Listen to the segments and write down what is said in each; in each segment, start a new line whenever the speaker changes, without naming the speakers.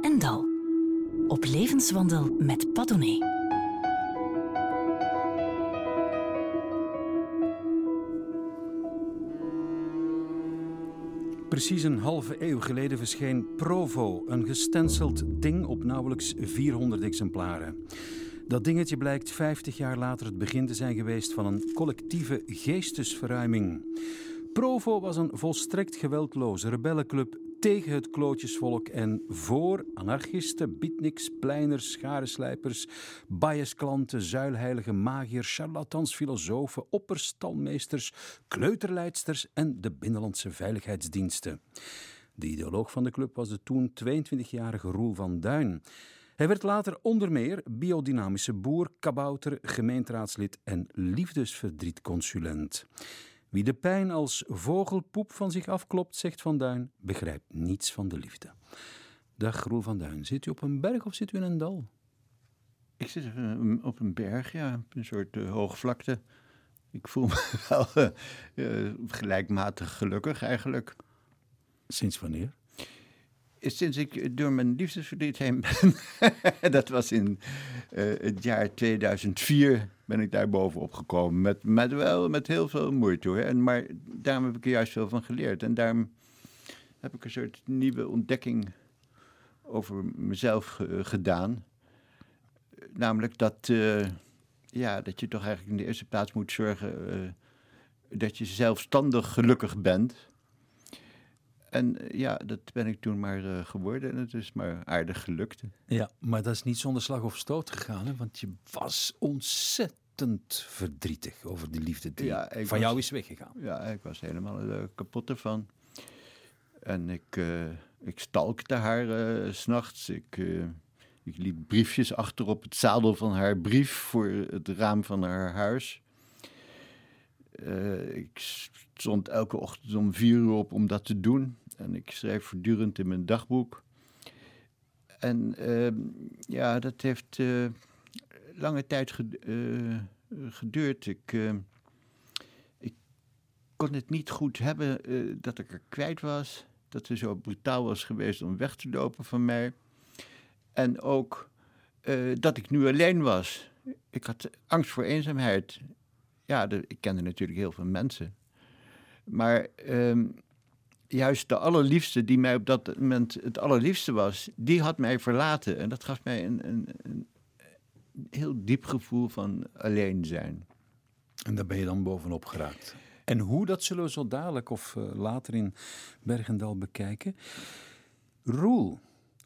En Dal. Op levenswandel met Padone.
Precies een halve eeuw geleden verscheen Provo, een gestenceld ding op nauwelijks 400 exemplaren. Dat dingetje blijkt 50 jaar later het begin te zijn geweest van een collectieve geestesverruiming. Provo was een volstrekt geweldloze rebellenclub tegen het klootjesvolk en voor anarchisten, beatniks, pleiners, scharenslijpers, biasklanten, zuilheilige magiërs, charlatans, filosofen, opperstalmeesters, kleuterleidsters en de binnenlandse veiligheidsdiensten. De ideoloog van de club was de toen 22-jarige Roel van Duin. Hij werd later onder meer biodynamische boer, kabouter, gemeenteraadslid en liefdesverdrietconsulent. Wie de pijn als vogelpoep van zich afklopt, zegt Van Duin, begrijpt niets van de liefde. Dag Roel van Duin, zit u op een berg of zit u in een dal?
Ik zit uh, op een berg, ja, een soort uh, hoogvlakte. Ik voel me wel uh, gelijkmatig gelukkig eigenlijk.
Sinds wanneer?
Sinds ik door mijn liefdesverdriet heen ben. dat was in het jaar 2004 ben ik daar bovenop gekomen. Met, met wel met heel veel moeite hoor. En, maar daarom heb ik er juist veel van geleerd. En daarom heb ik een soort nieuwe ontdekking over mezelf gedaan. Namelijk dat, uh, ja, dat je toch eigenlijk in de eerste plaats moet zorgen uh, dat je zelfstandig gelukkig bent. En uh, ja, dat ben ik toen maar geworden en het is maar aardig gelukt.
Ja, maar dat is niet zonder slag of stoot gegaan, hè? want je was ontzettend verdrietig over die liefde die ja, van was, jou is weggegaan.
Ja, ik was helemaal kapot ervan. En ik, ik stalkte haar s s'nachts. Ik, ik liep briefjes achter op het zadel van haar brief voor het raam van haar huis. Uh, ik stond elke ochtend om vier uur op om dat te doen. En ik schreef voortdurend in mijn dagboek. En uh, ja, dat heeft uh, lange tijd geduurd. Ik, ik kon het niet goed hebben dat ik er kwijt was. Dat ze zo brutaal was geweest om weg te lopen van mij. En ook dat ik nu alleen was. Ik had angst voor eenzaamheid. Ja, ik kende natuurlijk heel veel mensen. Maar um, juist de allerliefste, die mij op dat moment het allerliefste was, die had mij verlaten. En dat gaf mij een, een, een heel diep gevoel van alleen zijn.
En daar ben je dan bovenop geraakt. En hoe, dat zullen we zo dadelijk of uh, later in Bergendal bekijken. Roel,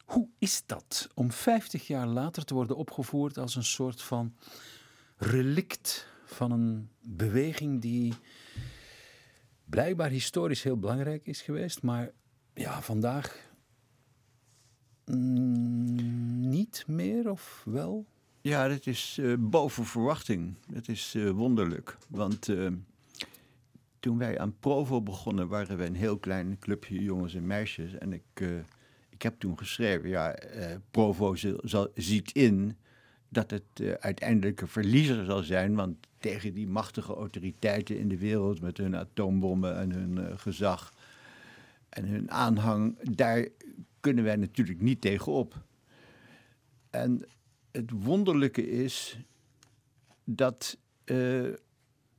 hoe is dat om 50 jaar later te worden opgevoerd als een soort van relict van een beweging die blijkbaar historisch heel belangrijk is geweest, maar ja, vandaag niet meer of wel?
Ja, dat is uh, boven verwachting. Dat is uh, wonderlijk. Want uh, toen wij aan Provo begonnen, waren we een heel klein clubje jongens en meisjes. En ik ik heb toen geschreven, ja, Provo ziet in dat het uh, uiteindelijk een verliezer zal zijn, want tegen die machtige autoriteiten in de wereld met hun atoombommen en hun uh, gezag en hun aanhang, daar kunnen wij natuurlijk niet tegenop. En het wonderlijke is dat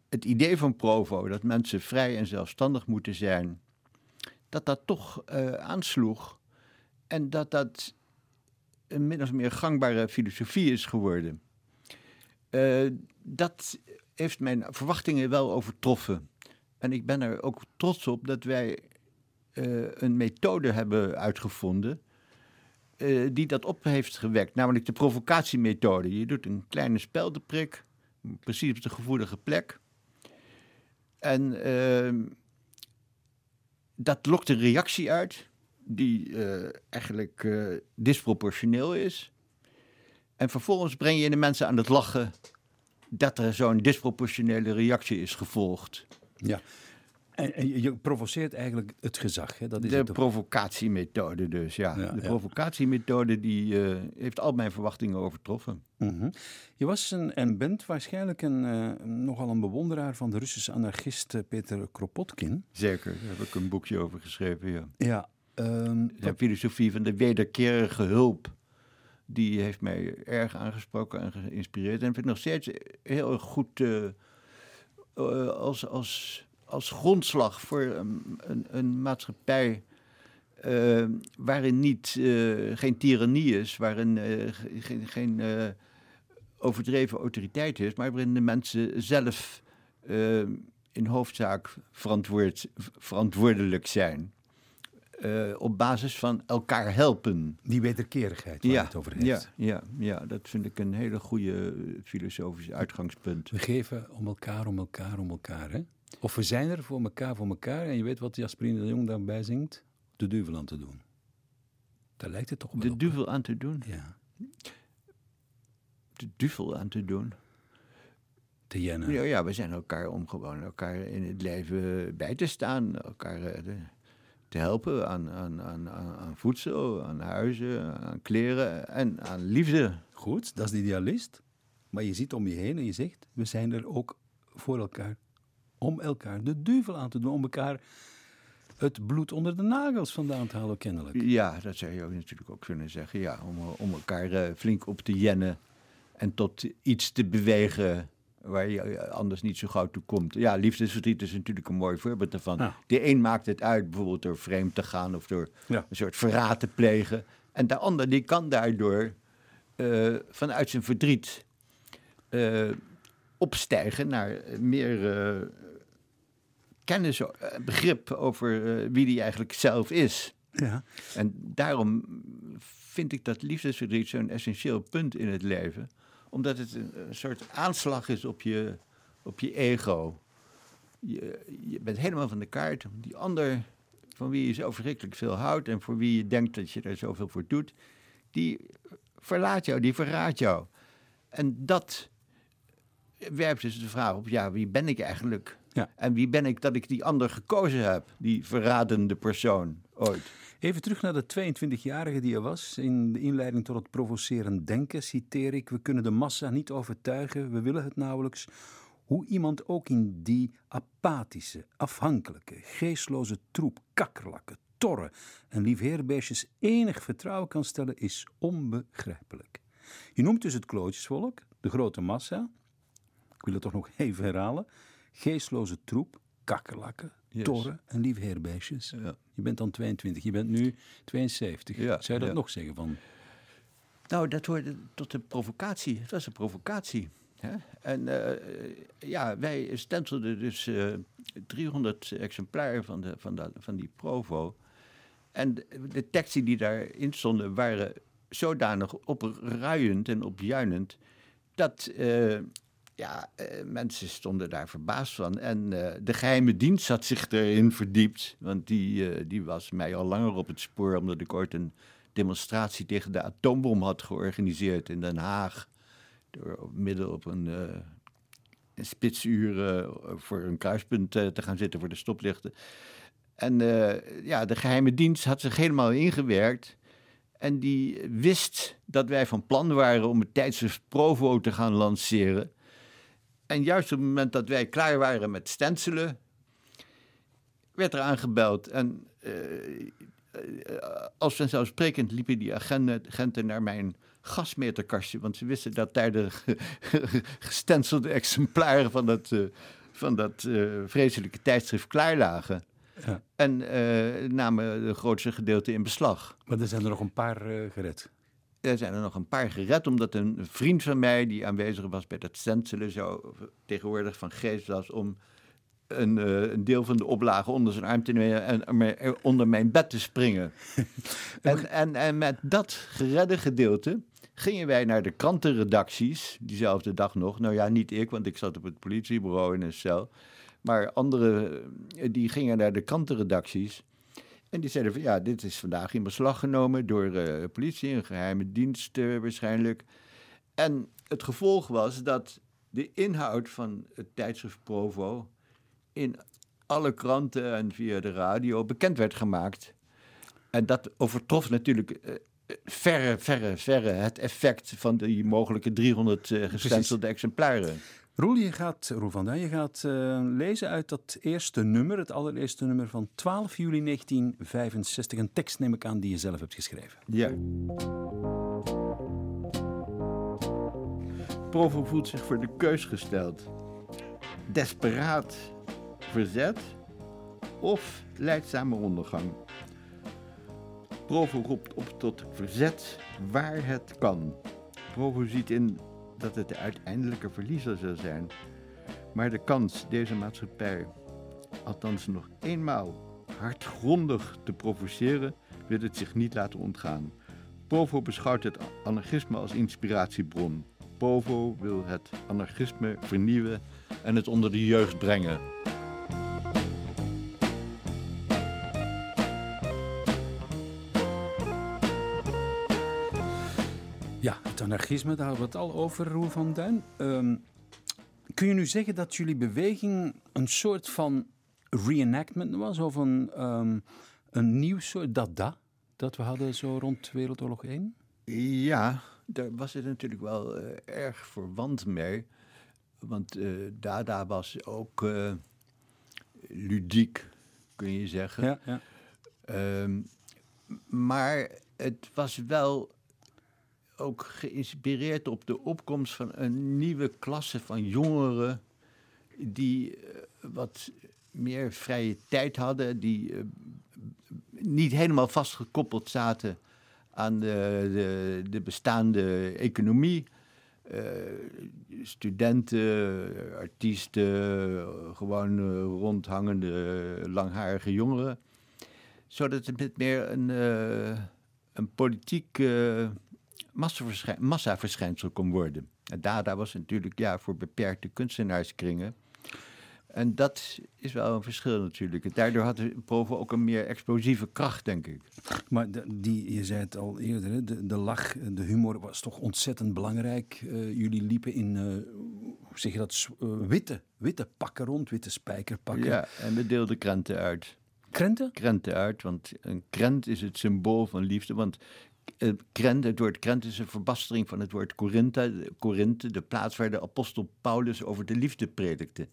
het idee van Provo, dat mensen vrij en zelfstandig moeten zijn, dat dat toch aansloeg en dat dat een min of meer gangbare filosofie is geworden. Uh, dat heeft mijn verwachtingen wel overtroffen. En ik ben er ook trots op dat wij uh, een methode hebben uitgevonden. Uh, die dat op heeft gewekt, namelijk de provocatiemethode. Je doet een kleine speldenprik, precies op de gevoelige plek. En ehm, dat lokt een reactie uit die uh, eigenlijk uh, disproportioneel is. En vervolgens breng je de mensen aan het lachen dat er zo'n disproportionele reactie is gevolgd.
Ja. En, je provoceert eigenlijk het gezag. Hè?
Dat is de provocatiemethode dus, ja. ja de provocatiemethode die uh, heeft al mijn verwachtingen overtroffen.
Mm -hmm. Je was een, en bent waarschijnlijk een, uh, nogal een bewonderaar van de Russische anarchist Peter Kropotkin.
Zeker, daar heb ik een boekje over geschreven, ja.
Ja, Ehm,
De filosofie van de wederkerige hulp, die heeft mij erg aangesproken en geïnspireerd. En ik vind het nog steeds heel erg goed eh, eh, als, als, als grondslag voor een, een, een maatschappij eh, waarin niet, eh, geen tirannie is, waarin ge- geen, geen overdreven autoriteit is, maar waarin de mensen zelf in hoofdzaak verantwoord, verantwoordelijk zijn. Eh, op basis van elkaar helpen.
die wederkerigheid waar je het over heeft.
ja, ja, ja, dat vind ik een hele goede eh, filosofische uitgangspunt.
We geven om elkaar, om elkaar, om elkaar. Hè? Of we zijn er voor elkaar, voor elkaar. En je weet wat Jasperine de Jong daarbij zingt? De duivel aan te doen. Daar lijkt het toch wel
De
op.
duivel aan te doen.
Ja,
De duivel aan te doen.
te jennen.
Ja, ja, we zijn elkaar om gewoon elkaar in het leven bij te staan. Elkaar eh, te, helpen aan, aan, aan, aan aan voedsel, aan huizen, aan kleren en aan liefde.
Goed, dat is de idealist. Maar je ziet om je heen en je zegt, we zijn er ook voor elkaar. Om elkaar de duivel aan te doen. Om elkaar het bloed onder de nagels vandaan te halen, kennelijk.
Ja, dat zou je ook natuurlijk ook kunnen zeggen. Ja, om, om elkaar eh, flink op te jennen en tot iets te bewegen waar je eh, anders niet zo gauw toe komt. Ja, liefdesverdriet is natuurlijk een mooi voorbeeld daarvan.
Ja.
De een maakt het uit, bijvoorbeeld door vreemd te gaan of door
Ja.
een soort verraad te plegen. En de ander die kan daardoor eh, vanuit zijn verdriet eh, opstijgen naar meer kennis, begrip over wie die eigenlijk zelf is.
Ja.
En daarom vind ik dat liefdesverdriet zo'n essentieel punt in het leven. Omdat het een, een soort aanslag is op je, op je ego. Je, je bent helemaal van de kaart. Die ander van wie je zo verschrikkelijk veel houdt en voor wie je denkt dat je er zoveel voor doet, die verlaat jou, die verraadt jou. En dat werpt dus de vraag op, ja, wie ben ik eigenlijk?
Ja.
En wie ben ik dat ik die ander gekozen heb, die verradende persoon
Even terug naar de 22-jarige die er was. In de inleiding tot het provocerend denken citeer ik: We kunnen de massa niet overtuigen, we willen het nauwelijks. Hoe iemand ook in die apathische, afhankelijke, geestloze troep kakkerlakken, torren en liefheerbeestjes enig vertrouwen kan stellen, is onbegrijpelijk. Je noemt dus het klootjesvolk, de grote massa. Ik wil het toch nog even herhalen. Geestloze troep, kakkerlakken,
Yes.
torren en liefheerbeestjes.
Ja.
Je bent dan 22, je bent nu 72.
Ja,
Zou je dat nog zeggen van...
Nou, dat hoorde tot de provocatie. Het was een provocatie. Hè? En eh, ja, wij stenselden dus eh 300 exemplaren van, de, van, dat, van die Provo. En de, de teksten die daarin stonden waren zodanig opruiend en opjuinend... dat eh, ja, eh, mensen stonden daar verbaasd van. En eh, de geheime dienst had zich erin verdiept. Want die, eh, die was mij al langer op het spoor... omdat ik ooit een demonstratie tegen de atoombom had georganiseerd in Den Haag. Door op, midden op een, een spitsuur voor een kruispunt te gaan zitten voor de stoplichten. En ja, de geheime dienst had zich helemaal ingewerkt. En die wist dat wij van plan waren om het tijdschrift Provo te gaan lanceren. En juist op het moment dat wij klaar waren met stencelen, werd er aangebeld. En eh, als vanzelfsprekend liepen die agenten, naar mijn gasmeterkastje, want ze wisten dat daar de gestencelde exemplaren van dat, eh, van dat vreselijke tijdschrift klaar lagen.
Ja.
En namen het grootste gedeelte in beslag.
Maar er zijn er nog een paar gered.
Er zijn er nog een paar gered, omdat een vriend van mij die aanwezig was bij dat stencelen, zo tegenwoordig van geest was om een, eh, een deel van de oplage onder zijn arm te nemen en er onder mijn bed te springen. en, en, en met dat geredde gedeelte gingen wij naar de krantenredacties, diezelfde dag nog. Nou ja, niet ik, want ik zat op het politiebureau in een cel. Maar anderen, eh, die gingen naar de krantenredacties. En die zeiden van ja, dit is vandaag in beslag genomen door eh, politie, een geheime dienst eh, waarschijnlijk. En het gevolg was dat de inhoud van het tijdschrift Provo in alle kranten en via de radio bekend werd gemaakt. En dat overtrof natuurlijk eh, verre, verre, verre het effect van die mogelijke 300 eh, gestencelde exemplaren.
Roel, je gaat, Roel van je gaat uh, lezen uit dat eerste nummer, het allereerste nummer van 12 juli 1965. Een tekst neem ik aan die je zelf hebt geschreven.
Ja. Provo voelt zich voor de keus gesteld. Desperaat verzet of leidzame ondergang. Provo roept op tot verzet waar het kan. Provo ziet in dat het de uiteindelijke verliezer zal zijn. Maar de kans deze maatschappij, althans nog eenmaal, hardgrondig te provoceren, wil het zich niet laten ontgaan. Provo beschouwt het anarchisme als inspiratiebron. Provo wil het anarchisme vernieuwen en het onder de jeugd brengen.
Anarchisme, daar hadden we het al over, Roel van Duin. Ehm, kun je nu zeggen dat jullie beweging een soort van reenactment was? Of een, um, een nieuw soort dada dat we hadden zo rond Wereldoorlog 1?
Ja, daar was het natuurlijk wel uh, erg verwant mee. Want uh, Dada was ook uh, ludiek, kun je zeggen. Ja, ja. Um, maar het was wel ook geïnspireerd op de opkomst van een nieuwe klasse van jongeren die uh, wat meer vrije tijd hadden, die uh, niet helemaal vastgekoppeld zaten aan de, de, de bestaande economie. Uh, studenten, artiesten, gewoon rondhangende, langharige jongeren. Zodat het met meer een, een politiek massaverschijnsel kon worden. En Dada was natuurlijk ja, voor beperkte kunstenaarskringen. En dat is wel een verschil natuurlijk. Daardoor had de Provo ook een meer explosieve kracht, denk ik.
Maar die, je zei het al eerder, de, de lach, de humor was toch ontzettend belangrijk. Uh, jullie liepen in, uh, hoe zeg je dat, uh, witte, witte pakken rond, witte spijkerpakken.
Ja, en we deelden krenten uit.
Krenten?
Krenten uit, want een krent is het symbool van liefde. Want uh, Krent, het woord Krent is een verbastering van het woord Korinthe, Korinthe, de plaats waar de apostel Paulus over de liefde predikte.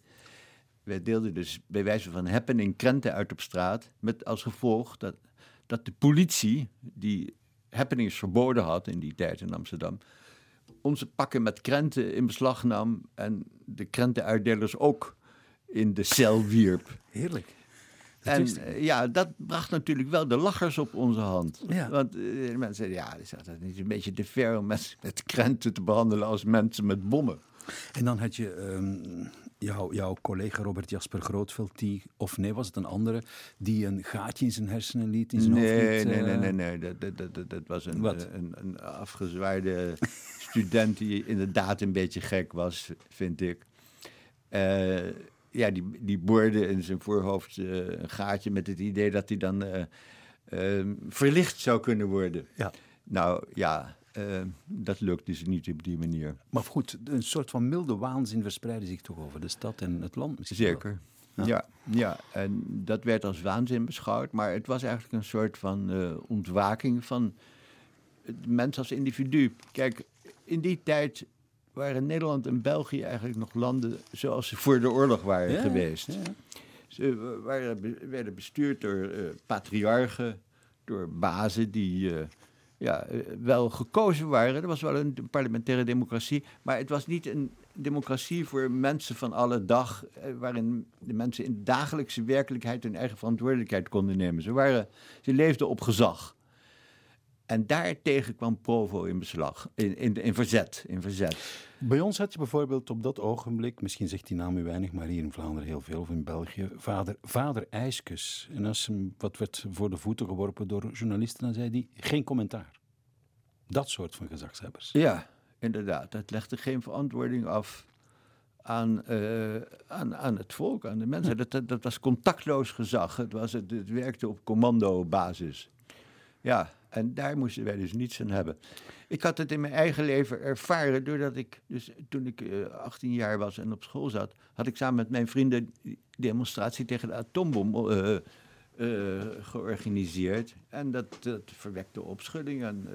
Wij deelden dus bij wijze van happening krenten uit op straat, met als gevolg dat, dat de politie, die happenings verboden had in die tijd in Amsterdam, onze pakken met krenten in beslag nam en de krentenuitdelers ook in de cel wierp.
Heerlijk.
En eh, ja, dat bracht natuurlijk wel de lachers op onze hand. Want uh, mensen zeiden, ja, is dat niet een beetje te ver om met, met krenten te behandelen als mensen met bommen?
En dan had je um, jou, jouw collega Robert Jasper Grootveld, die, of nee, was het een andere, die een gaatje in zijn hersenen liet, in zijn
nee,
hoofd
Nee, nee, nee, nee, dat, dat, dat, dat was een, een, een afgezwaaide student die inderdaad een beetje gek was, vind ik. Uh, ja, die, die boorde in zijn voorhoofd uh, een gaatje met het idee dat hij dan uh, uh, verlicht zou kunnen worden. Ja. Nou ja, dat lukt dus niet op die manier.
Maar goed, een soort van milde waanzin verspreidde zich toch over de stad en het land
misschien Zeker. Ja. ja. Ja, en dat werd als waanzin beschouwd, maar het was eigenlijk een soort van ontwaking van het mens als individu. Kijk, in die tijd waren Nederland en België eigenlijk nog landen zoals ze voor de oorlog waren geweest. Ja. Ze waren, werden bestuurd door uh, patriarchen, door bazen die uh, ja, eh, wel gekozen waren. Er was wel een parlementaire democratie, maar het was niet een democratie voor mensen van alle dag, waarin de mensen in de dagelijkse werkelijkheid hun eigen verantwoordelijkheid konden nemen. Ze, waren, ze leefden op gezag. En daartegen kwam Provo in beslag, in, in, in, verzet, in verzet.
Bij ons had je bijvoorbeeld op dat ogenblik, misschien zegt die naam u weinig, maar hier in Vlaanderen heel veel, of in België, vader, vader IJskus. En als hem wat werd voor de voeten geworpen door journalisten, dan zei hij geen commentaar. Dat soort van gezagshebbers.
Ja, inderdaad. Dat legde geen verantwoording af aan, uh, aan, aan het volk, aan de mensen. Dat, dat, dat was contactloos gezag. Het, was, het, het werkte op commandobasis. Ja, en daar moesten wij dus niets aan hebben. Ik had het in mijn eigen leven ervaren doordat ik, dus toen ik 18 eh, jaar was en op school zat, had ik samen met mijn vrienden demonstratie tegen de atoombom uh, uh, georganiseerd. En dat, dat verwekte opschudding. En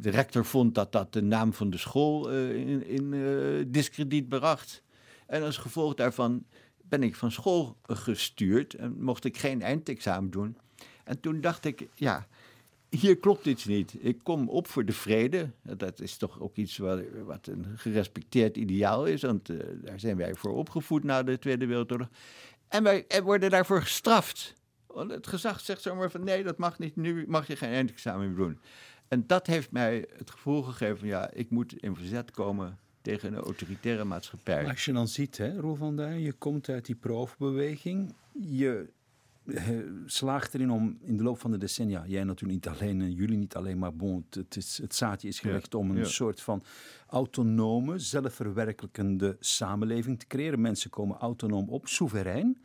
de rector vond dat dat de naam van de school in, in discrediet bracht. En als gevolg daarvan ben ik van school gestuurd en mocht ik geen eindexamen doen. En toen dacht ik, ja, hier klopt iets niet. Ik kom op voor de vrede. Dat is toch ook iets wat, wat een gerespecteerd ideaal is, want uh, daar zijn wij voor opgevoed na de Tweede Wereldoorlog. En wij worden daarvoor gestraft. Want het gezag zegt zomaar van nee, dat mag niet, nu mag je geen eindexamen doen. En dat heeft mij het gevoel gegeven van ja, ik moet in verzet komen tegen een autoritaire maatschappij.
Als je dan ziet, hè, Roel van Duin, je komt uit die proofbeweging, je slaagt erin om in de loop van de decennia, jij natuurlijk niet alleen en jullie niet alleen, maar bon, het, is, het zaadje is gelegd om een soort van autonome, zelfverwerkelijkende samenleving te creëren. Mensen komen autonoom op, soeverein.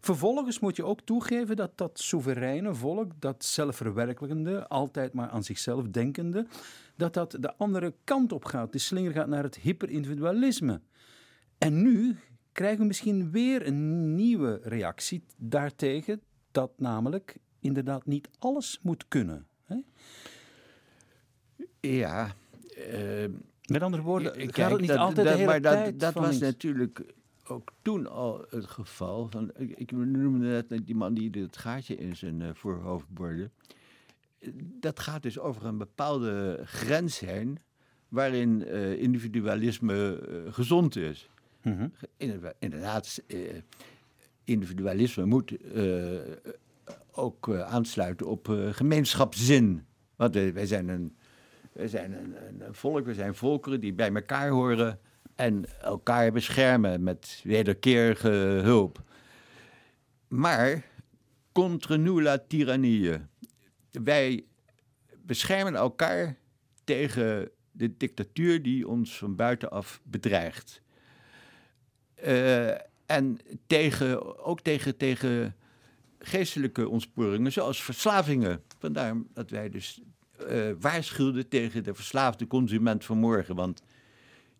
Vervolgens moet je ook toegeven dat dat soevereine volk, dat zelfverwerkelijkende, altijd maar aan zichzelf denkende, dat dat de andere kant op gaat. De slinger gaat naar het hyperindividualisme. En nu krijgen we misschien weer een nieuwe reactie daartegen, dat namelijk inderdaad niet alles moet kunnen. Hè?
Ja.
Uh, Met andere woorden, ik gaat het niet dat, altijd dat, de hele
maar
tijd
dat, dat was natuurlijk ook toen al het geval. Van, ik, ik noemde net die man die het gaatje in zijn uh, voorhoofd borde. Dat gaat dus over een bepaalde grens heen waarin uh, individualisme gezond is. Mm Inderdaad, eh, individualisme moet eh, ook eh, aansluiten op gemeenschapszin. Want wij zijn, een, wij zijn een, een, volk, we zijn volkeren die bij elkaar horen en elkaar beschermen met wederkerige hulp. Maar contra nulla tirannije. Wij beschermen elkaar tegen de dictatuur die ons van buitenaf bedreigt. Uh, en tegen, ook tegen, tegen geestelijke ontsporingen, zoals verslavingen. Vandaar dat wij dus uh, waarschuwden tegen de verslaafde consument van morgen. Want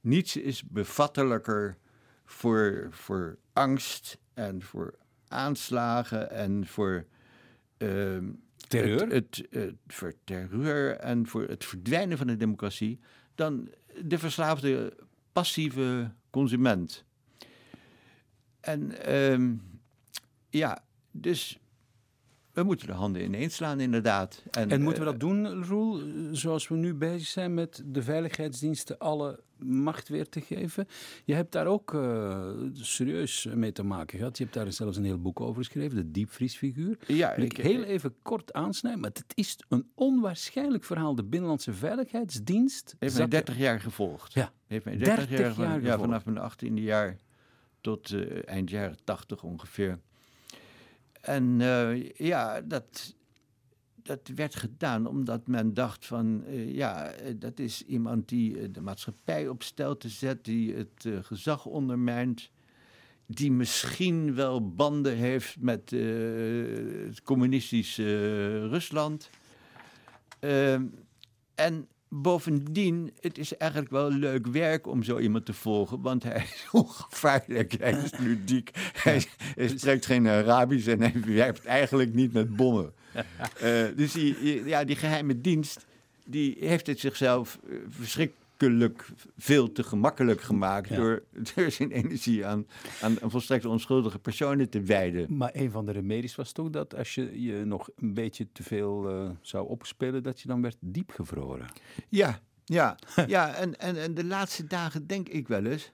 niets is bevattelijker voor, voor angst en voor aanslagen en voor.
Uh, terreur?
Het, het, voor terreur en voor het verdwijnen van de democratie dan de verslaafde passieve consument. En um, ja, dus we moeten de handen ineens slaan, inderdaad.
En, en moeten we dat doen, Roel, zoals we nu bezig zijn met de veiligheidsdiensten alle macht weer te geven? Je hebt daar ook uh, serieus mee te maken gehad. Je hebt daar zelfs een heel boek over geschreven, de diepvriesfiguur. Ja, ik, ik heel even kort aansnijden, maar het is een onwaarschijnlijk verhaal. De Binnenlandse Veiligheidsdienst...
Heeft mij 30 jaar gevolgd.
Ja,
heeft mij 30, 30 jaar, jaar, ja, vanaf mijn 18e jaar tot uh, eind jaren tachtig ongeveer. En uh, ja, dat, dat werd gedaan omdat men dacht van, uh, ja, dat is iemand die de maatschappij op stelte zet, die het gezag ondermijnt, die misschien wel banden heeft met het communistische Rusland. Ehm, en Bovendien, het is eigenlijk wel leuk werk om zo iemand te volgen, want hij is ongevaarlijk, hij is ludiek, hij, hij spreekt geen Arabisch en hij werkt eigenlijk niet met bommen. Uh, dus die, ja, die geheime dienst, die heeft het zichzelf uh, veel te gemakkelijk gemaakt door, door zijn energie aan, aan, volstrekt onschuldige personen te wijden.
Maar een van de remedies was toch dat als je je nog een beetje te veel uh, zou opspelen, dat je dan werd diepgevroren.
Ja, ja, ja en, en, en de laatste dagen denk ik wel eens.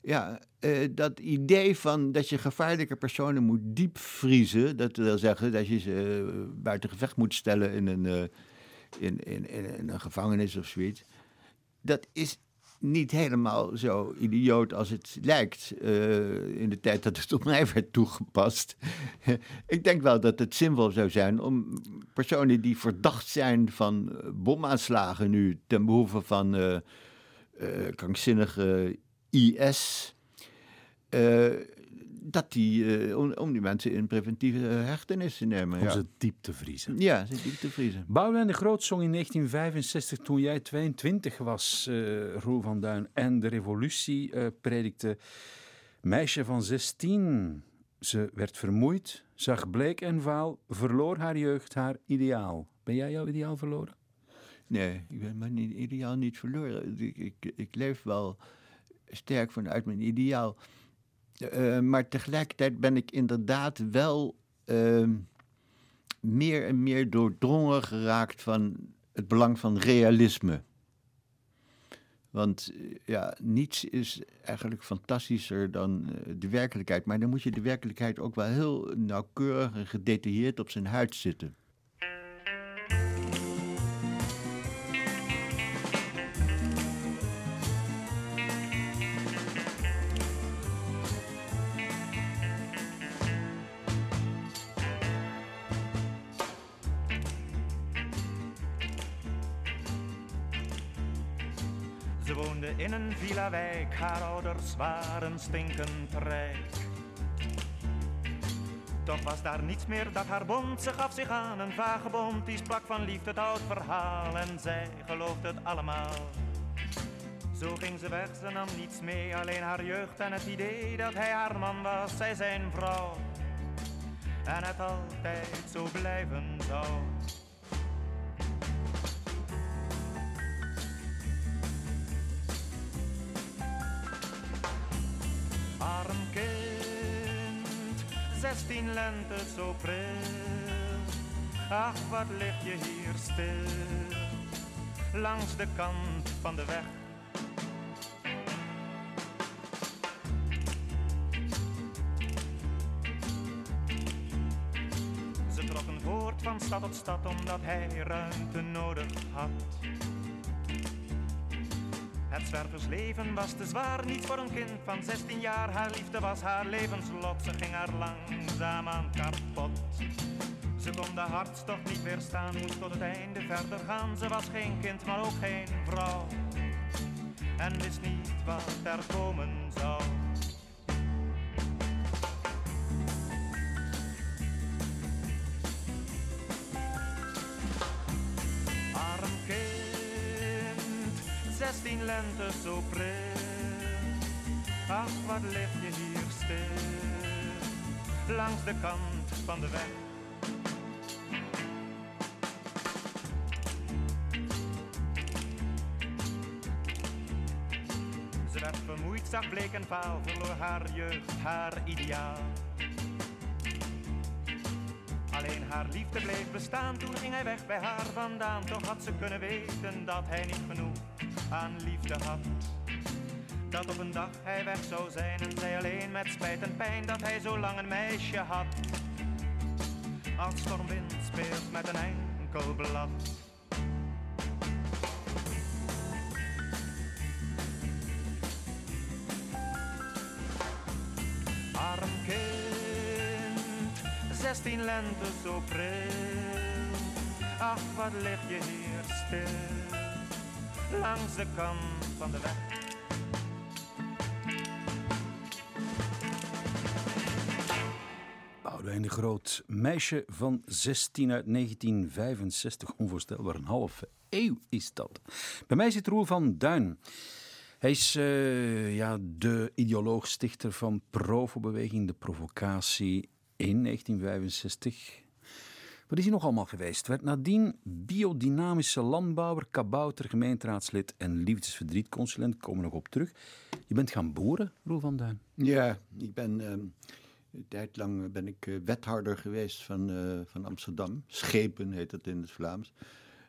Ja, uh, dat idee van dat je gevaarlijke personen moet diepvriezen, dat wil zeggen dat je ze uh, buiten gevecht moet stellen in een, uh, in, in, in, een gevangenis of zoiets dat is niet helemaal zo idioot als het lijkt uh, in de tijd dat het op mij werd toegepast. ik denk wel dat het zinvol zou zijn om personen die verdacht zijn van eh, bomaanslagen nu ten behoeve van uh, krankzinnige IS dat die, uh, om, om, die mensen in preventieve hechtenis te nemen.
Om ja. ze diep te vriezen.
Ja, ze diep te vriezen.
Boudewijn de Groot zong in 1965, toen jij 22 was, uh, Roel van Duin, en de revolutie uh, predikte. Meisje van 16, ze werd vermoeid, zag bleek en vaal, verloor haar jeugd, haar ideaal. Ben jij jouw ideaal verloren?
Nee, ik ben mijn ideaal niet verloren. Ik, ik, ik leef wel sterk vanuit mijn ideaal. Uh, maar tegelijkertijd ben ik inderdaad wel uh, meer en meer doordrongen geraakt van het belang van realisme. Want ja, niets is eigenlijk fantastischer dan uh, de werkelijkheid. Maar dan moet je de werkelijkheid ook wel heel nauwkeurig en gedetailleerd op zijn huid zitten.
Ze woonde in een villa-wijk, haar ouders waren stinkend rijk. Toch was daar niets meer dat haar bond, ze gaf zich aan een vagebond. Die sprak van liefde het oud verhaal en zij geloofde het allemaal. Zo ging ze weg, ze nam niets mee, alleen haar jeugd en het idee dat hij haar man was, zij zijn vrouw. En het altijd zo blijven zou. Zestien lente zo pril. Ach, wat lig je hier stil, langs de kant van de weg. Ze trokken voort van stad tot stad omdat hij ruimte nodig had. Het zwerversleven was te zwaar, niet voor een kind van 16 jaar. Haar liefde was haar levenslot, ze ging haar langzaam aan kapot. Ze kon de hartstocht niet weerstaan, moest tot het einde verder gaan. Ze was geen kind, maar ook geen vrouw. En wist niet wat er komen zou. Lente zo pril. Ach, wat lig je hier stil, langs de kant van de weg. Ze werd vermoeid, zag bleek en vaal, verloor haar jeugd, haar ideaal. Alleen haar liefde bleef bestaan, toen ging hij weg bij haar vandaan. Toch had ze kunnen weten dat hij niet genoeg aan liefde had. Dat op een dag hij weg zou zijn en zij alleen met spijt en pijn dat hij zo lang een meisje had. Als stormwind speelt met een enkel blad. Zestien lente zo pril. Ach, wat lig je hier stil, langs de kant van de weg.
Boudewijn de Groot, meisje van 16 uit 1965. Onvoorstelbaar, een half eeuw is dat. Bij mij zit Roel van Duin. Hij is uh, ja, de ideoloog, stichter van Provo-beweging, de provocatie in 1965. Wat is hij nog allemaal geweest? Werd nadien biodynamische landbouwer, kabouter, gemeenteraadslid en liefdesverdrietconsulent. Komen we nog op terug. Je bent gaan boeren, Roel van Duin.
Ja, ik ben... Uh... Een tijd lang ben ik wethouder geweest van, uh, van Amsterdam. Schepen heet dat in het Vlaams.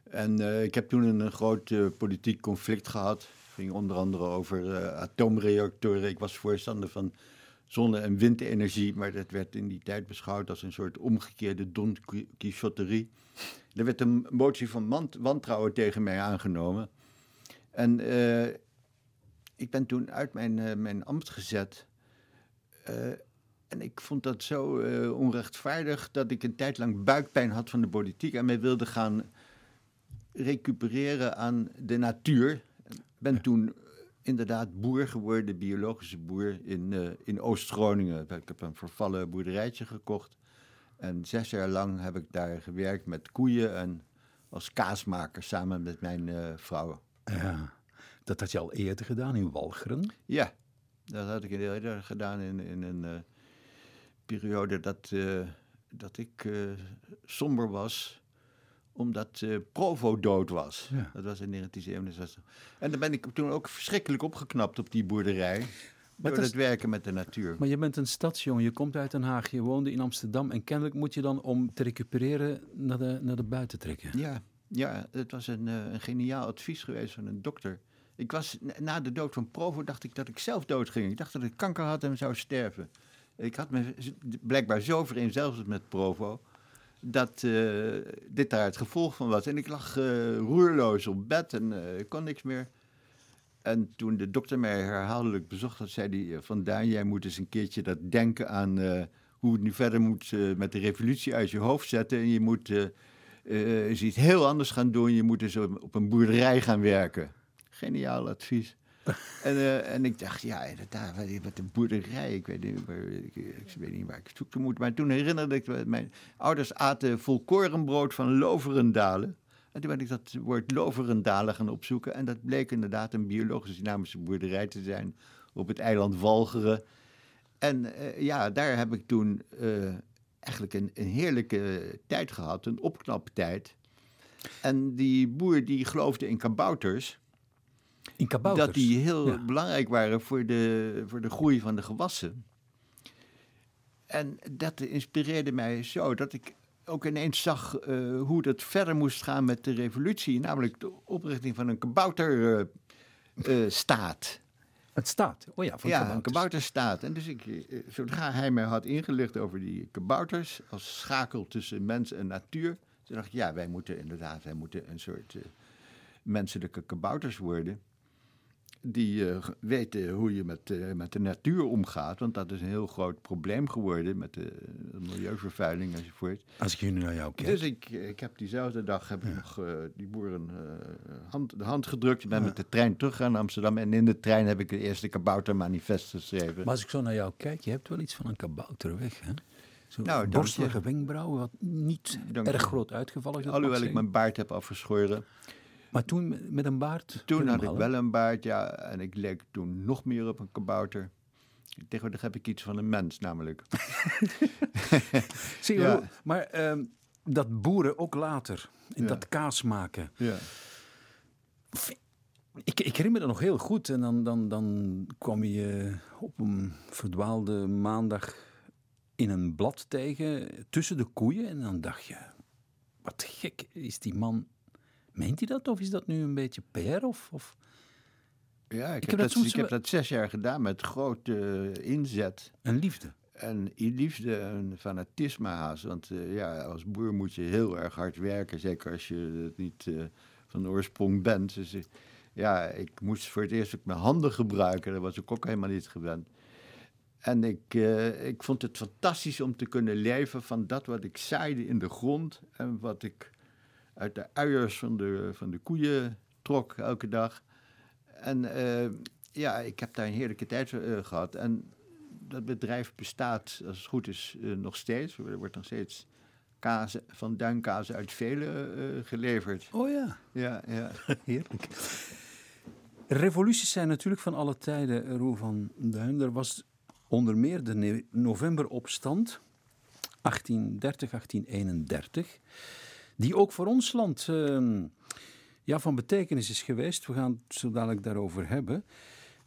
En ik heb toen een, groot politiek conflict gehad. Het ging onder andere over atoomreactoren. Ik was voorstander van zonne- en windenergie, maar dat werd in die tijd beschouwd als een soort omgekeerde Don Quixoterie. Er werd een motie van wantrouwen tegen mij aangenomen. En ik ben toen uit mijn, mijn ambt gezet. En ik vond dat zo onrechtvaardig dat ik een tijd lang buikpijn had van de politiek en mij wilde gaan recupereren aan de natuur. Ik ben toen inderdaad boer geworden, biologische boer in, uh, in Oost-Groningen. Ik heb een vervallen boerderijtje gekocht. En zes jaar lang heb ik daar gewerkt met koeien en als kaasmaker samen met mijn uh, vrouw.
Ja, dat had je al eerder gedaan in Walcheren?
Ja, dat had ik eerder gedaan in, in een periode dat, dat ik somber was, omdat eh, Provo dood was.
Ja.
Dat was in 1967. En dan ben ik toen ook verschrikkelijk opgeknapt op die boerderij. door
dat is-
het werken met de natuur.
Maar je bent een stadsjongen, je komt uit Den Haag, je woonde in Amsterdam en kennelijk moet je dan om te recupereren naar de, naar de buiten trekken.
Ja, ja het was een, eh, een geniaal advies geweest van een dokter. Ik was, na- de dood van Provo dacht ik dat ik zelf doodging. Ik dacht dat ik kanker had en zou sterven. Ik had me blijkbaar zo vereenzelvigd met Provo... dat eh, dit daar het gevolg van was. En ik lag eh, roerloos op bed en eh, kon niks meer. En toen de dokter mij herhaaldelijk bezocht had, zei hij... eh, Van Daan, jij moet eens een keertje dat denken aan... hoe het nu verder moet met de revolutie uit je hoofd zetten. En je moet eens iets heel anders gaan doen. Je moet eens op een boerderij gaan werken. Geniaal advies. en, eh, en ik dacht, ja, inderdaad, wat, een boerderij. Ik weet, niet waar, ik, ik weet niet waar ik moet. Maar toen herinnerde ik me, mijn ouders aten volkorenbrood van Loverendalen. En toen ben ik dat woord Loverendalen gaan opzoeken. En dat bleek inderdaad een biologische dynamische boerderij te zijn op het eiland Walcheren. En eh, ja, daar heb ik toen eh, eigenlijk een, een heerlijke tijd gehad, een opknaptijd. En die boer die geloofde in kabouters,
In kabouters.
dat die heel
Ja.
belangrijk waren voor de, voor de groei van de gewassen. En dat inspireerde mij zo dat ik ook ineens zag eh, hoe dat verder moest gaan met de revolutie, namelijk de oprichting van een kabouterstaat.
Het staat. Oh ja, van
ja,
kabouters.
een kabouterstaat. En dus ik, eh, zodra hij mij had ingelicht over die kabouters als schakel tussen mens en natuur, toen dacht ik, ja, wij moeten inderdaad, wij moeten een soort eh, menselijke kabouters worden. Die eh, weten hoe je met, eh, met de natuur omgaat. Want dat is een heel groot probleem geworden met de, de milieuvervuiling enzovoort.
Als ik nu naar jou kijk.
Dus ik, ik heb diezelfde dag heb ik nog eh, die boeren hand, de hand gedrukt. Ik ben met de trein teruggegaan naar Amsterdam. En in de trein heb ik het eerste kaboutermanifest geschreven.
Maar als ik zo naar jou kijk, je hebt wel iets van een kabouter weg, hè? Zo
Nou,
borstelige wenkbrauwen, wat niet
Dank
erg groot uitgevallen. is,
Alhoewel ik mijn baard heb afgeschoren.
Maar toen met- een baard?
Toen had ik wel een baard, ja. En ik leek toen nog meer op een kabouter. Tegenwoordig heb ik iets van een mens, namelijk.
Zie je
Ja.
hoe- Maar ehm, dat boeren ook later, in
Ja.
dat kaas maken.
Ja.
Ik, ik herinner me dat nog heel goed. En dan, dan, dan kwam je op een verdwaalde maandag in een blad tegen, tussen de koeien. En dan dacht je, wat gek is die man. Meent hij dat of is dat nu een beetje PR? Of, of...
Ja, ik,
heb
heb,
dat
dat,
soms
ik heb dat zes jaar gedaan met grote eh, inzet.
Een liefde.
En liefde en fanatisme haast. Want eh, ja, als boer moet je heel erg hard werken. Zeker als je het niet eh, van oorsprong bent. Dus ja, ik moest voor het eerst ook mijn handen gebruiken. Dat was ik ook helemaal niet gewend. En ik, ik vond het fantastisch om te kunnen leven van dat wat ik zaaide in de grond. En wat ik uit de uiers van de, van de koeien trok elke dag. En eh, ja, ik heb daar een heerlijke tijd eh, gehad. En dat bedrijf bestaat, als het goed is, eh, nog steeds. Er wordt nog steeds kaas, van duinkaas uit Velen geleverd.
Oh ja,
Ja, ja.
heerlijk. Revoluties zijn natuurlijk van alle tijden, Roel van Duin. Er was onder meer de novemberopstand, 1830, 1831, die ook voor ons land ehm, ja, van betekenis is geweest. We gaan het zo dadelijk daarover hebben.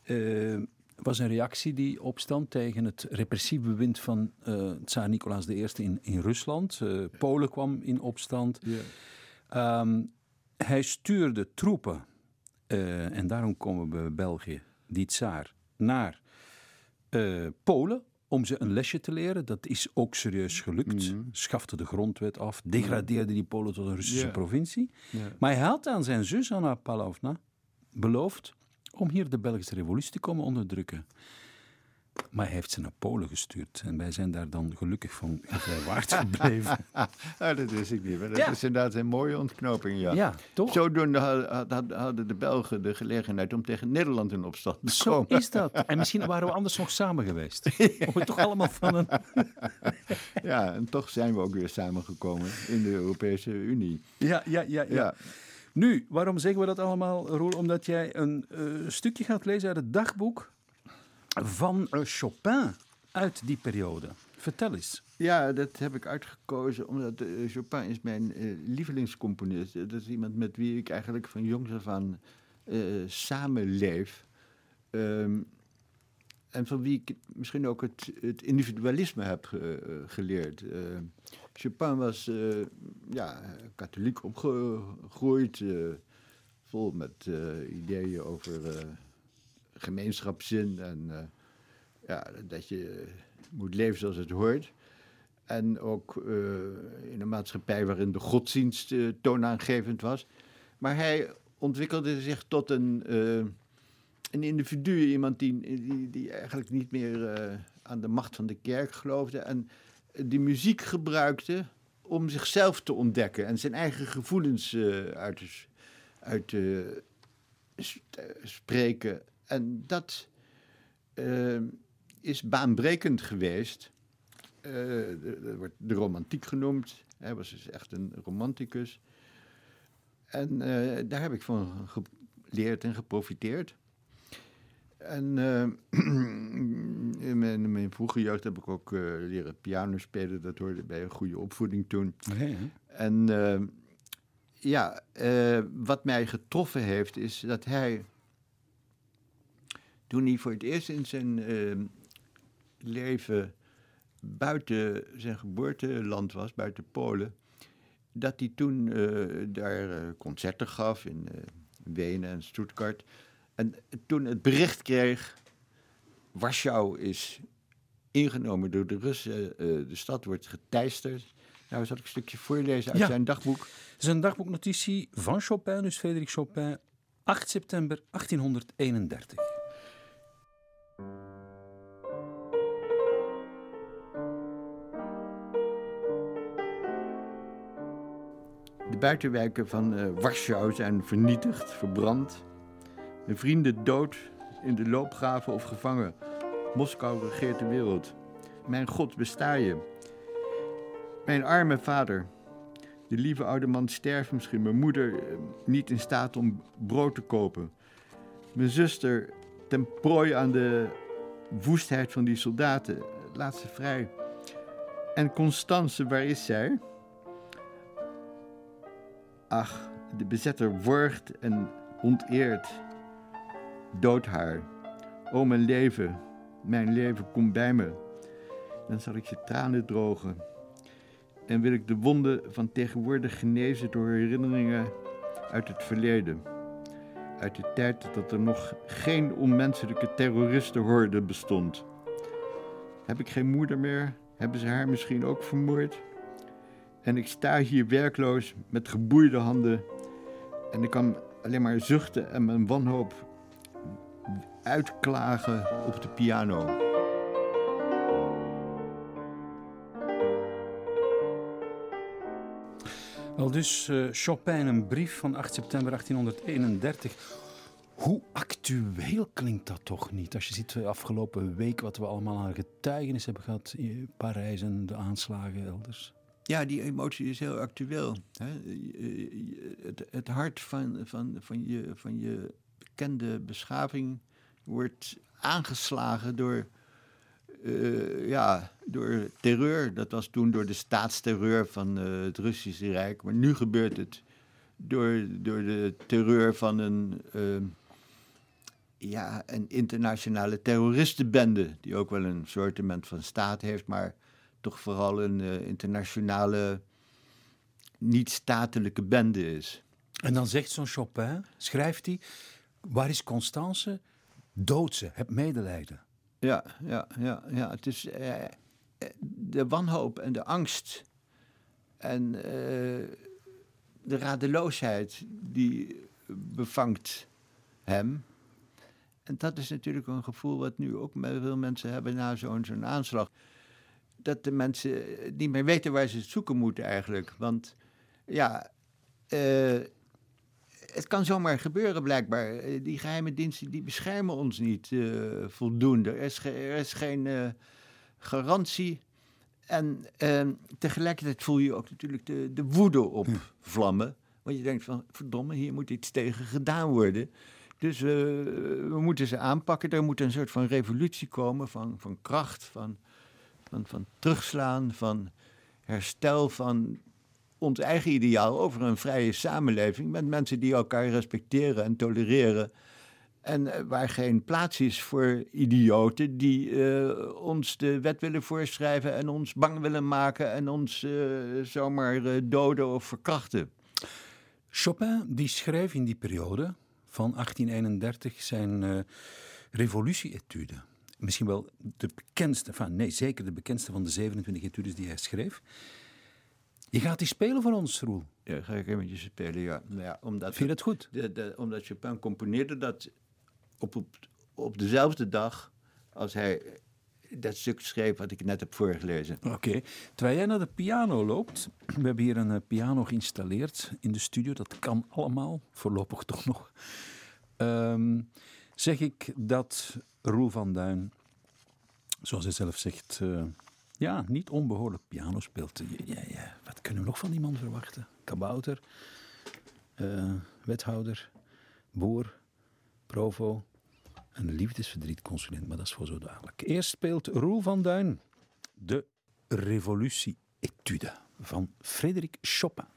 Eh, was een reactie, die opstand, tegen het repressieve bewind van eh tsaar Nicolaas I in, in Rusland. Eh, Polen kwam in opstand.
ja.
Ehm, hij stuurde troepen, eh, en daarom komen we bij België, die tsaar, naar Polen om ze een lesje te leren. Dat is ook serieus gelukt. Schafte de grondwet af, degradeerde die Polen tot een Russische provincie. Maar hij had aan zijn zus Anna Pavlovna beloofd om hier de Belgische revolutie te komen onderdrukken. Maar hij heeft ze naar Polen gestuurd. En wij zijn daar dan gelukkig van gevrijwaard gebleven.
Ah, dat wist ik niet. Maar dat
Ja.
is inderdaad een mooie ontknoping, ja.
Ja, toch?
Zodoende had- had- hadden de Belgen de gelegenheid om tegen Nederland in opstand te
Zo
komen.
is dat. En misschien waren we anders nog samen geweest. Om het toch allemaal van een...
Ja, en toch zijn we ook weer samengekomen in de Europese Unie.
Ja, ja, ja, ja.
Ja,
Nu, waarom zeggen we dat allemaal, Roel? Omdat jij een eh, stukje gaat lezen uit het dagboek van eh, Chopin uit die periode. Vertel eens.
Ja, dat heb ik uitgekozen omdat uh, Chopin is mijn uh, lievelingscomponist. Dat is iemand met wie ik eigenlijk van jongs af aan uh, samenleef. Um, en van wie ik misschien ook het, het individualisme heb geleerd. Chopin was ja, katholiek opgegroeid, vol met ideeën over gemeenschapszin en ja, dat je moet leven zoals het hoort. En ook uh, in een maatschappij waarin de godsdienst uh, toonaangevend was. Maar hij ontwikkelde zich tot een, een individu, iemand die, die, die eigenlijk niet meer aan de macht van de kerk geloofde. En die muziek gebruikte om zichzelf te ontdekken en zijn eigen gevoelens uit te spreken. En dat is baanbrekend geweest. Uh, wordt de romantiek genoemd. Hij was dus echt een romanticus. En uh, daar heb ik van geleerd en geprofiteerd. En uh, in, mijn, in, mijn, vroege jeugd heb ik ook leren piano spelen. Dat hoorde bij een goede opvoeding toen.
Okay,
en ja, wat mij getroffen heeft, is dat hij. Toen hij voor het eerst in zijn leven buiten zijn geboorteland was, buiten Polen, dat hij toen uh, daar uh, concerten gaf in uh, Wenen en Stuttgart. En toen het bericht kreeg, Warschau is ingenomen door de Russen, de stad wordt geteisterd. Nou, zal ik een stukje voorlezen uit
ja.
zijn dagboek.
Het is een dagboeknotitie van Chopin, dus Frederik Chopin, 8 september 1831.
De buitenwijken van uh, Warschau zijn vernietigd, verbrand. Mijn vrienden dood, in de loopgraven of gevangen. Moskou regeert de wereld. Mijn God, besta je. Mijn arme vader. De lieve oude man sterft misschien. Mijn moeder uh, niet in staat om brood te kopen. Mijn zuster ten prooi aan de woestheid van die soldaten. Laat ze vrij. En Constance, waar is zij? Ach, de bezetter worgt en onteert. Dood haar. O mijn leven, mijn leven, kom bij me. Dan zal ik je tranen drogen. En wil ik de wonden van tegenwoordig genezen door herinneringen uit het verleden. Uit de tijd dat er nog geen onmenselijke terroristenhorde bestond. Heb ik geen moeder meer? Hebben ze haar misschien ook vermoord? En ik sta hier werkloos met geboeide handen. En ik kan alleen maar zuchten en mijn wanhoop uitklagen op de piano.
Wel dus uh, Chopin, een brief van 8 september 1831. Hoe actueel klinkt dat toch niet? Als je ziet de afgelopen week wat we allemaal aan getuigenis hebben gehad in Parijs en de aanslagen elders.
Ja, die emotie is heel actueel. Hè? Het, het, hart van, van, van, je, van je bekende beschaving wordt aangeslagen door, uh, ja, door terreur. Dat was toen door de staatsterreur van uh, het Russische Rijk. Maar nu gebeurt het door, door de terreur van een, uh, ja, een internationale terroristenbende. Die ook wel een soortement van staat heeft, maar toch vooral een uh, internationale, niet-statelijke bende is.
En dan zegt zo'n Chopin, schrijft hij, waar is Constance? Dood ze, heb medelijden.
Ja, ja, ja, ja. Het is uh, de wanhoop en de angst en uh, de radeloosheid die bevangt hem. En dat is natuurlijk een gevoel wat nu ook veel mensen hebben na zo'n zo'n aanslag dat de mensen niet meer weten waar ze het zoeken moeten eigenlijk. Want ja, uh, het kan zomaar gebeuren blijkbaar. Die geheime diensten die beschermen ons niet uh, voldoende. Er is, ge er is geen uh, garantie. En ehm, tegelijkertijd voel je ook natuurlijk de, de woede opvlammen. Want je denkt van, verdomme, hier moet iets tegen gedaan worden. Dus we moeten ze aanpakken. Er moet een soort van revolutie komen van, van kracht, van Van, terugslaan, van herstel van ons eigen ideaal over een vrije samenleving met mensen die elkaar respecteren en tolereren. En eh, waar geen plaats is voor idioten die uh, ons de wet willen voorschrijven en ons bang willen maken en ons uh, zomaar doden of verkrachten.
Chopin die schreef in die periode van 1831 zijn revolutie-etude. Misschien wel de bekendste, van, nee, zeker de bekendste van de 27 etudes die hij schreef. Je gaat die spelen voor ons, Roel.
Ja, ga ik eventjes spelen, ja. Nou ja omdat
Vind je het goed?
De, de, omdat Chopin componeerde dat op, op, op dezelfde dag als hij dat stuk schreef wat ik net heb voorgelezen.
Oké. Terwijl jij naar de piano loopt, we hebben hier een uh, piano geïnstalleerd in de studio. Dat kan allemaal, voorlopig toch nog. Um, zeg ik dat Roel van Duin, zoals hij zelf zegt, uh, ja, niet onbehoorlijk piano speelt. Ja, ja, wat kunnen we nog van die man verwachten? Kabouter, uh, wethouder, boer, provo, een liefdesverdrietconsulent, maar dat is voor zo dadelijk. Eerst speelt Roel van Duin de Revolutie-etude van Frederik Chopin.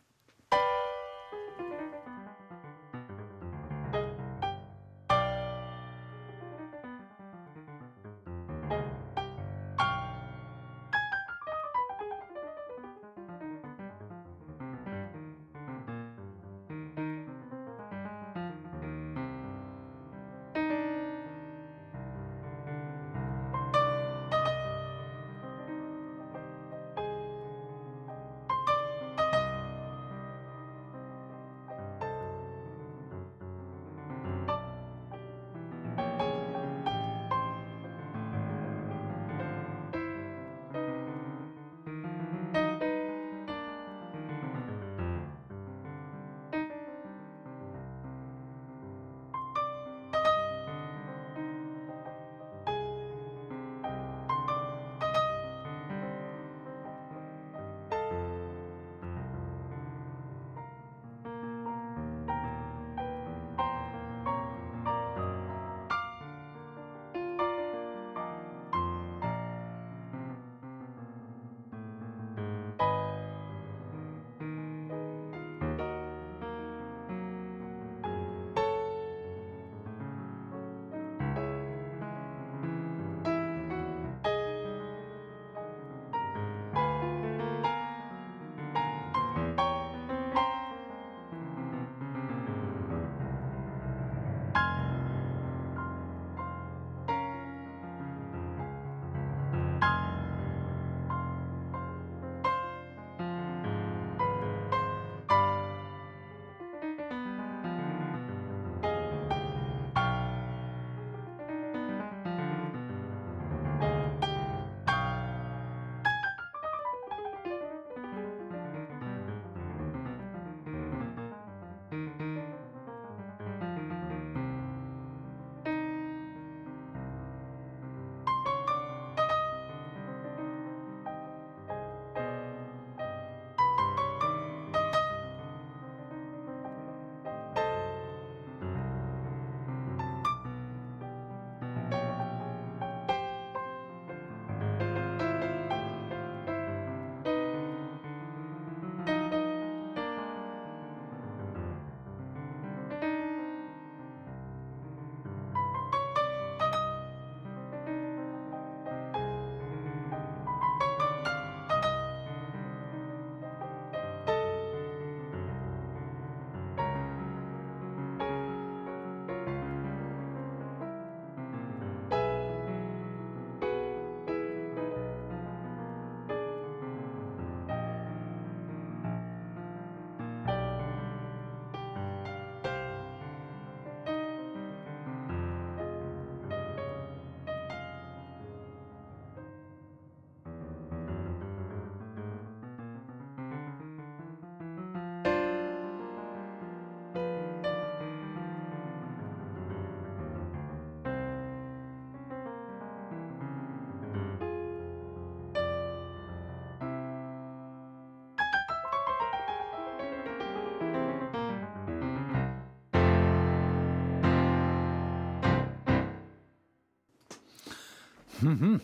Mm.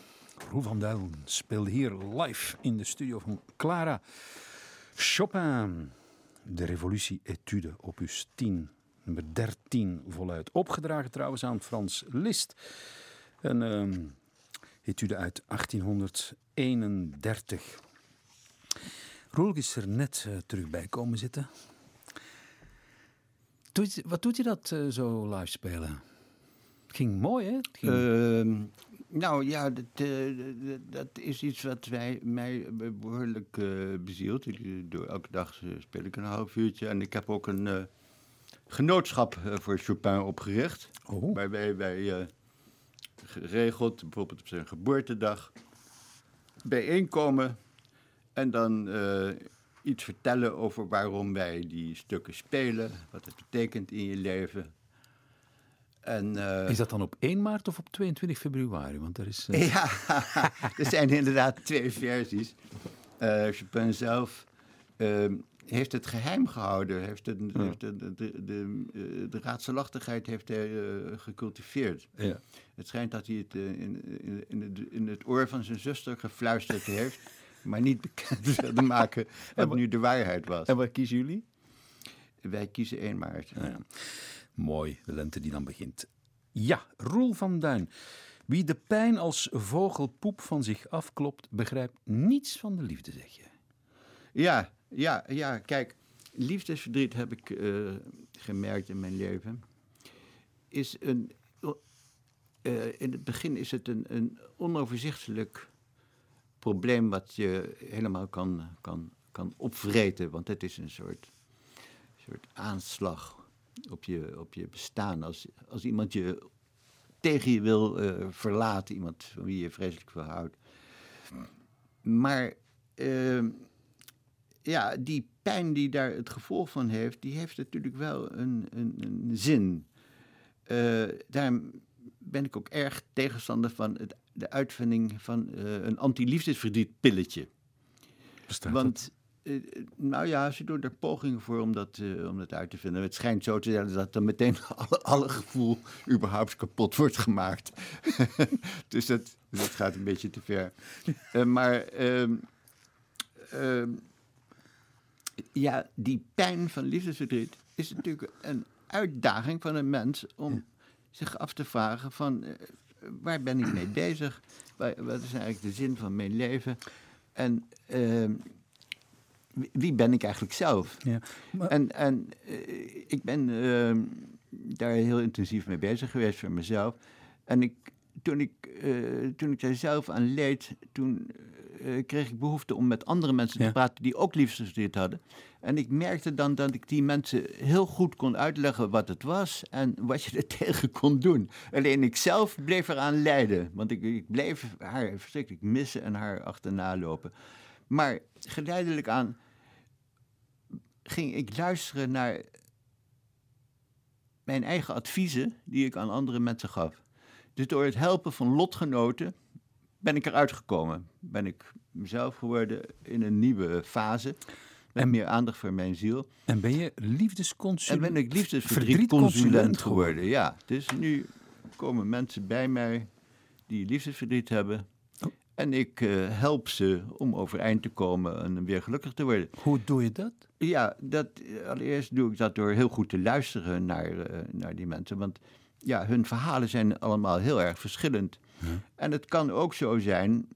Roel van Duil speelde hier live in de studio van Clara Chopin. De revolutie etude, opus 10, nummer 13 voluit. Opgedragen trouwens aan Frans Liszt. Een ehm, etude uit 1831. Roel is er net eh, terug bij komen zitten. Wat doet je dat eh, zo live spelen? Het ging mooi, hè? Ging...
Ehm, nou ja, dat, uh, dat, is iets wat wij, mij behoorlijk uh, bezielt. Ik, door elke dag speel ik een half uurtje. En ik heb ook een genootschap voor Chopin opgericht.
Oh.
Waarbij wij geregeld, bijvoorbeeld op zijn geboortedag, bijeenkomen. En dan iets vertellen over waarom wij die stukken spelen, wat het betekent in je leven. En, uh,
is dat dan op 1 maart of op 22 februari? Want er is. Uh...
Ja, er zijn inderdaad twee versies. Uh, Chopin zelf ehm, heeft het geheim gehouden, heeft het, ja. heeft de, de, de, de, raadselachtigheid heeft hij gecultiveerd.
Ja.
Het schijnt dat hij het in, in, in, het, in het oor van zijn zuster gefluisterd heeft maar niet bekend wilde maken wat nu de waarheid was.
En wat kiezen jullie?
Wij kiezen 1 maart.
Ja. Mooi, de lente die dan begint. Ja, Roel van Duin. Wie de pijn als vogelpoep van zich afklopt, begrijpt niets van de liefde, zeg je.
Ja, ja, ja. Kijk, liefdesverdriet heb ik uh, gemerkt in mijn leven. Is een. Uh, in het begin is het een, een onoverzichtelijk probleem wat je helemaal kan, kan, kan opvreten. Want het is een soort, soort aanslag op je, op je bestaan. Als, als iemand je tegen je wil uh, verlaten, iemand van wie je vreselijk veel houdt. Maar uh, ja, die pijn die daar het gevolg van heeft, die heeft natuurlijk wel een, een, een zin. Uh, daarom ben ik ook erg tegenstander van het de uitvinding van uh, een anti-liefdesverdrietpilletje.
Bestaat
Want, nou ja, ze doen er pogingen voor om dat, uh, om dat uit te vinden. Het schijnt zo te zijn dat dan meteen alle, alle gevoel überhaupt kapot wordt gemaakt. dus dat, dat gaat een beetje te ver. maar ehm, ehm, ja, die pijn van liefdesverdriet is natuurlijk een uitdaging van een mens om zich af te vragen van waar ben ik mee bezig? Wat is eigenlijk de zin van mijn leven? En uh, wie ben ik eigenlijk zelf?
Ja,
maar... En, en uh, ik ben uh, daar heel intensief mee bezig geweest voor mezelf. En ik, toen, ik, uh, toen ik daar zelf aan leed, toen kreeg ik behoefte om met andere mensen
Ja.
te praten die ook liefdesverdriet hadden. En ik merkte dan dat ik die mensen heel goed kon uitleggen wat het was en wat je er tegen kon doen. Alleen ik zelf bleef eraan lijden, want ik, ik bleef haar verschrikkelijk missen en haar achterna lopen. Maar geleidelijk aan ging ik luisteren naar mijn eigen adviezen die ik aan andere mensen gaf. Dus door het helpen van lotgenoten ben ik eruit gekomen. Ben ik mezelf geworden in een nieuwe fase. Met
En-
meer aandacht voor mijn ziel.
En ben je liefdesconsulent?
En ben ik
verdrietconsulent
liefdesverdrietconsulent
geworden.
Ja, dus nu komen mensen bij mij die liefdesverdriet hebben. En ik eh, help ze om overeind te komen en weer gelukkig te worden.
Hoe doe je dat?
Ja, dat, allereerst doe ik dat door heel goed te luisteren naar, eh, naar die mensen. Want ja, hun verhalen zijn allemaal heel erg verschillend. En het kan ook zo zijn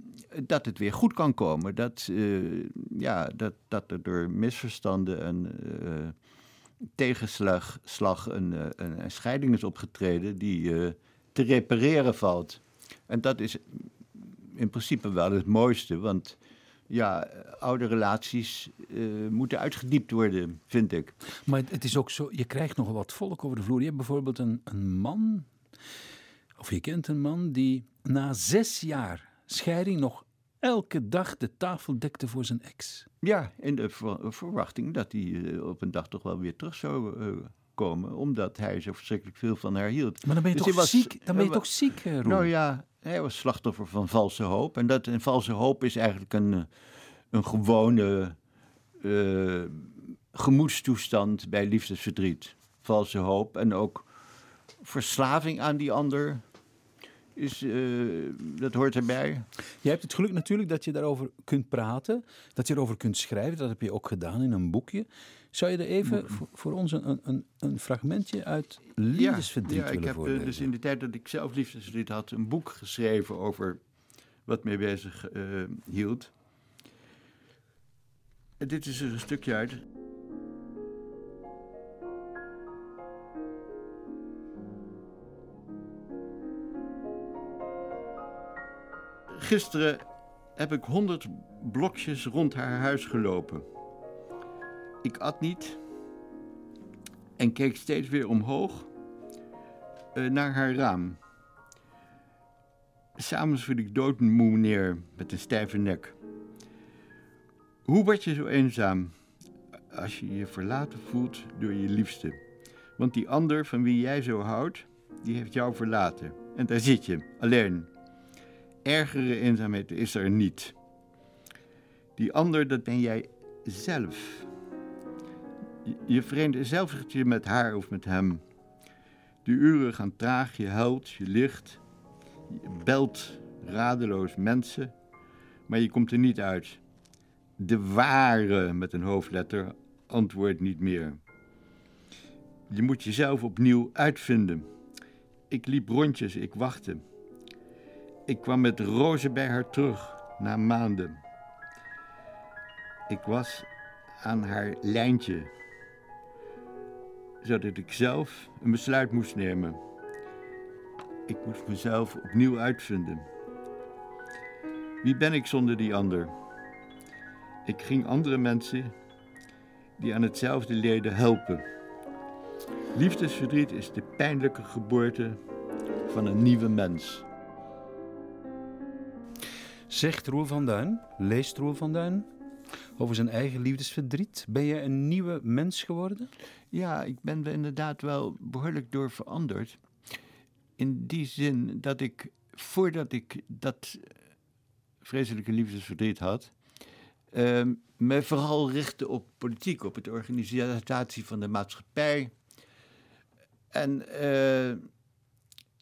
dat het weer goed kan komen. Dat, eh, ja, dat, dat er door misverstanden en eh, tegenslag slag een, eh, een, een scheiding is opgetreden die eh, te repareren valt. En dat is in principe wel het mooiste, want ja, oude relaties eh, moeten uitgediept worden, vind ik.
Maar het is ook zo, je krijgt nogal wat volk over de vloer. Je hebt bijvoorbeeld een, een man, of je kent een man, die na zes jaar scheiding nog elke dag de tafel dekte voor zijn ex.
Ja, in de ver- verwachting dat hij eh, op een dag toch wel weer terug zou eh, komen, omdat hij zo verschrikkelijk veel van haar hield.
Maar dan ben je
Dus
toch
was-
ziek? Dan ben je toch ziek, Roel?
Nou ja, hij was slachtoffer van valse hoop. En dat een valse hoop is eigenlijk een, eh, een gewone eh, gemoedstoestand bij liefdesverdriet. Valse hoop en ook verslaving aan die ander is, eh, dat hoort erbij.
Je hebt het geluk natuurlijk dat je daarover kunt praten, dat je erover kunt schrijven. Dat heb je ook gedaan in een boekje. Zou je er even voor, voor ons een, een, een fragmentje uit Liefdesverdriet
ja, ja, ik heb eh,
voorlezen?
dus in de tijd dat ik zelf liefdesverdriet had, een boek geschreven over wat mij bezig eh, hield. En dit is er een stukje uit. Gisteren heb ik honderd blokjes rond haar huis gelopen. Ik at niet en keek steeds weer omhoog eh, naar haar raam. S'avonds viel ik doodmoe neer met een stijve nek. Hoe word je zo eenzaam als je je verlaten voelt door je liefste? Want die ander van wie jij zo houdt, die heeft jou verlaten. En daar zit je, alleen. Ergere eenzaamheid is er niet. Die ander, dat ben jij zelf. Je- vereenzelvigt je met haar of met hem. De uren gaan traag, je huilt, je ligt, je belt radeloos mensen, maar je komt er niet uit. De ware, met een hoofdletter, antwoordt niet meer. Je moet jezelf opnieuw uitvinden. Ik liep rondjes, ik wachtte. Ik kwam met rozen bij haar terug, na maanden. Ik was aan haar lijntje, zodat ik zelf een besluit moest nemen. Ik moest mezelf opnieuw uitvinden. Wie ben ik zonder die ander? Ik ging andere mensen die aan hetzelfde leden helpen. Liefdesverdriet is de pijnlijke geboorte van een nieuwe mens.
Zegt Roel van Duin, leest Roel van Duin over zijn eigen liefdesverdriet. Ben je een nieuwe mens geworden?
Ja, ik ben er inderdaad wel behoorlijk door veranderd. In die zin dat ik, voordat ik dat eh, vreselijke liefdesverdriet had, ehm, me vooral richtte op politiek, op het organisatie van de maatschappij. En eh,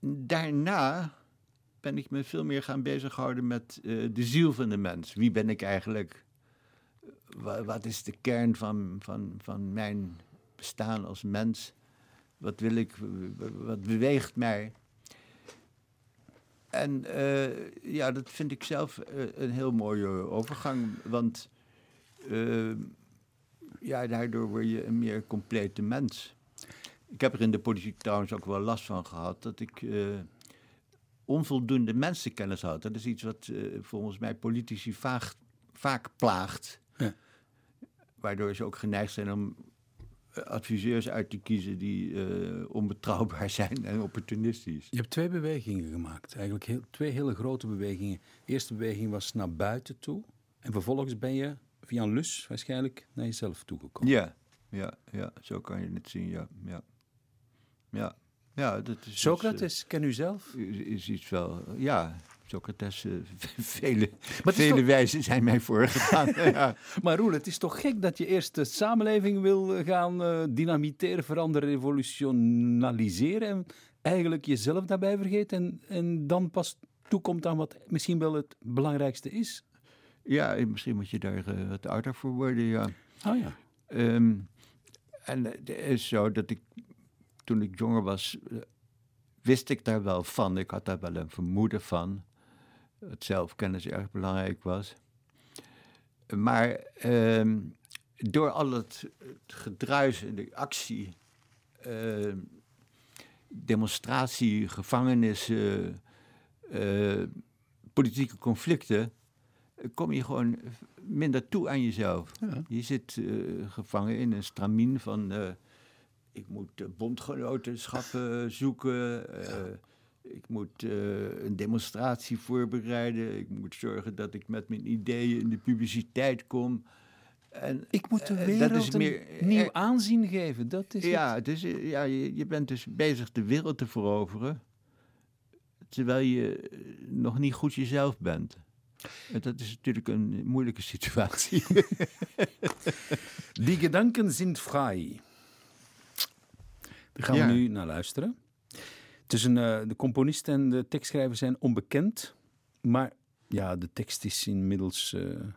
daarna ben ik me veel meer gaan bezighouden met eh, de ziel van de mens. Wie ben ik eigenlijk? Wa- wat is de kern van, van, van mijn bestaan als mens? Wat wil ik? Wat beweegt mij? En eh, ja, dat vind ik zelf eh, een heel mooie overgang. Want eh, ja, daardoor word je een meer complete mens. Ik heb er in de politiek trouwens ook wel last van gehad dat ik eh, onvoldoende mensenkennis had. Dat is iets wat volgens mij politici vaak, vaak plaagt. Waardoor ze ook geneigd zijn om eh, adviseurs uit te kiezen die eh, onbetrouwbaar zijn en opportunistisch.
Je hebt twee bewegingen gemaakt. Eigenlijk heel, twee hele grote bewegingen. De eerste beweging was naar buiten toe. En vervolgens ben je via een lus waarschijnlijk naar jezelf toegekomen.
Ja, ja, ja, zo kan je het zien, ja. Ja, ja, ja dat is...
Socrates, ken u zelf?
Is, is iets wel... Ja, Socrates, eh, vele, vele
toch-
wijzen zijn mij voorgegaan. ja.
Maar Roel, het is toch gek dat je eerst de samenleving wil eh, gaan eh, dynamiteren, veranderen, revolutionaliseren en eigenlijk jezelf daarbij vergeet en, en dan pas toekomt aan wat misschien wel het belangrijkste is.
ja, en misschien moet je daar eh, wat ouder voor worden, ja.
Oh ja.
Ehm, en het is zo dat ik, toen ik jonger was, wist ik daar wel van. Ik had daar wel een vermoeden van. Dat zelfkennis erg belangrijk was. Maar ehm, door al het, het gedruis en de actie, ehm, demonstratie, gevangenissen, eh, politieke conflicten, kom je gewoon minder toe aan jezelf.
Ja.
Je zit eh, gevangen in een stramien van... eh, ik moet bondgenotenschappen zoeken. Ik moet eh, een demonstratie voorbereiden. Ik moet zorgen dat ik met mijn ideeën in de publiciteit kom. En,
Ik moet de
eh,
wereld
dat is
een
meer,
nieuw
eh,
aanzien geven. Dat is
ja,
het.
dus, ja je, je bent dus bezig de wereld te veroveren. Terwijl je nog niet goed jezelf bent. En dat is natuurlijk een moeilijke situatie.
Die gedanken zijn vrij. Daar gaan
Ja.
we nu naar luisteren. Tussen uh, de componist en de tekstschrijver zijn onbekend. Maar ja, de tekst is inmiddels uh, een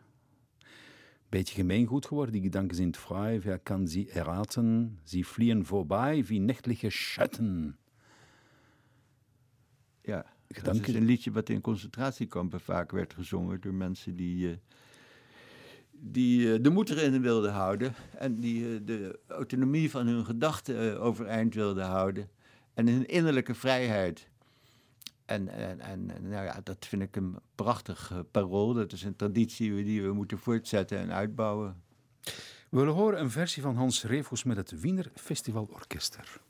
beetje gemeengoed geworden. Die gedanken zijn vrij, wer kan ze erraten? Ze vliegen voorbij wie nächtliche Schatten.
Ja, Gedanken. dat is een liedje wat in concentratiekampen vaak werd gezongen door mensen die... Uh, die de moed erin wilden houden en die de autonomie van hun gedachten overeind wilden houden en hun innerlijke vrijheid. En, en, en nou ja, dat vind ik een prachtig uh, parool. Dat is een traditie die we moeten voortzetten en uitbouwen.
We willen horen een versie van Hans Reefus met het Wiener Festivalorchester.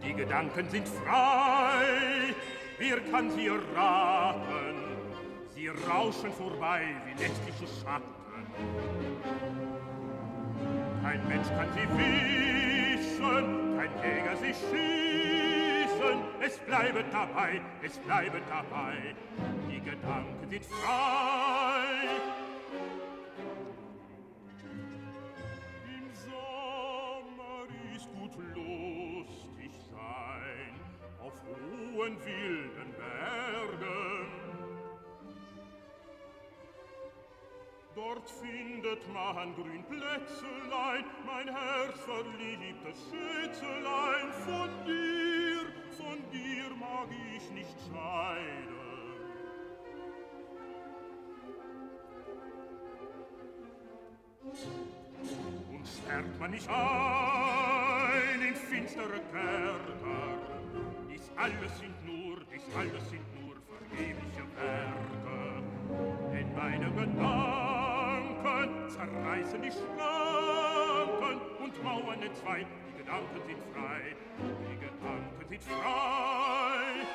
Die Gedanken sind frei, wer kann sie raten? Sie rauschen vorbei wie nächtliche Schatten. Kein Mensch kann sie wischen, kein Jäger sie schießen. Es bleibt dabei, es bleibt dabei. Die Gedanken sind frei. Im Sommer ist gut lustig sein auf hohen wilden Dort findet man grün Plätzelein, mein Herz verliebtes Schätzelein. Von dir, von dir mag ich nicht scheiden. Und sperrt man nicht ein in finstere Kerker, dies alles sind nur, dies alles sind nur vergebliche Werke. Denn meine Gedanken zerreißen die Schranken und Mauern entzwei. Die Gedanken sind frei, die Gedanken sind frei.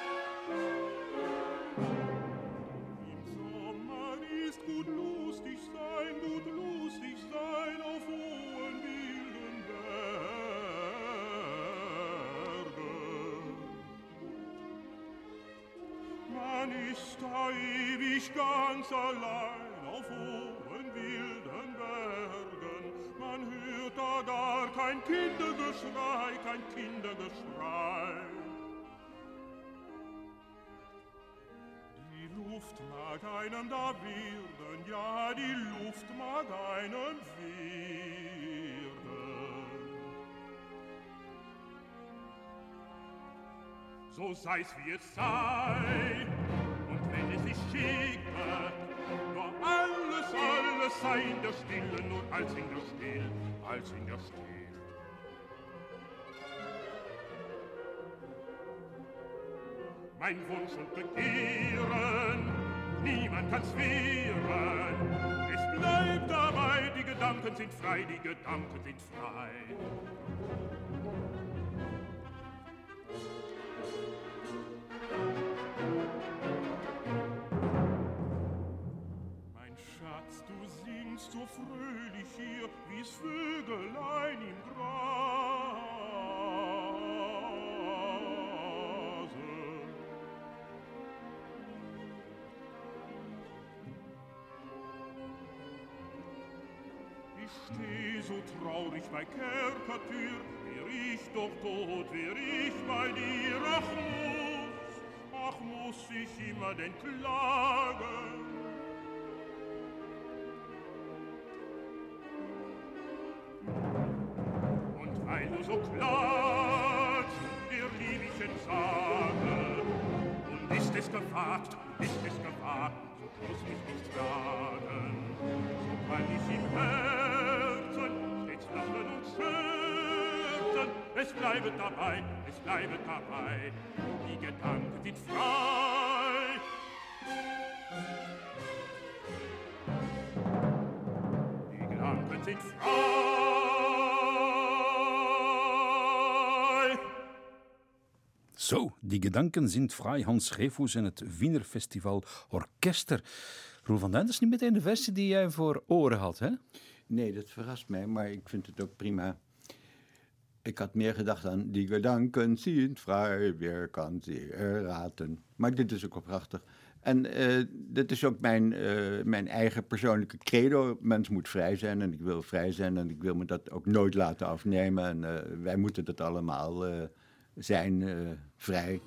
Im Sommer ist gut lustig sein, gut lustig sein auf hohen wilden Bergen. Man ist da ewig ganz allein auf hohen Kindergeschrei, kein Kindergeschrei. Die Luft mag einem da werden, ja, die Luft mag einem werden. So sei's wie es sei, und wenn es sich schicke, nur alles, alles sei in der Stille, nur als in der Still, als in der Still. Mein Wunsch und Begehren, niemand kann's wehren. Es bleibt dabei, die Gedanken sind frei, die Gedanken sind frei. so fröhlich hier, wie's Vögelein im Grase. Steh so traurig bei Kerkertür, wär ich doch tot, wär ich bei dir, ach muss, ach muss ich immer denn klagen, so klagt der lieblichen Sage. Und ist es gewagt, ist es gewagt, so muss ich nicht fragen. So kann ich im Herzen Es bleibe dabei, es bleibe dabei, die Gedanken sind frei. Die Gedanken sind frei.
Zo, die gedanken zijn vrij Hans Schreefhoes en het Wiener Festival Orkester. Roel van Duin, dat is niet meteen de versie die jij voor oren had, hè?
Nee, dat verrast mij, maar ik vind het ook prima. Ik had meer gedacht aan die gedanken zien vrij, weer kan ze erraten. Maar dit is ook wel prachtig. En uh, dit is ook mijn, uh, mijn eigen persoonlijke credo. Mens moet vrij zijn en ik wil vrij zijn en ik wil me dat ook nooit laten afnemen. En uh, wij moeten dat allemaal zijn vrij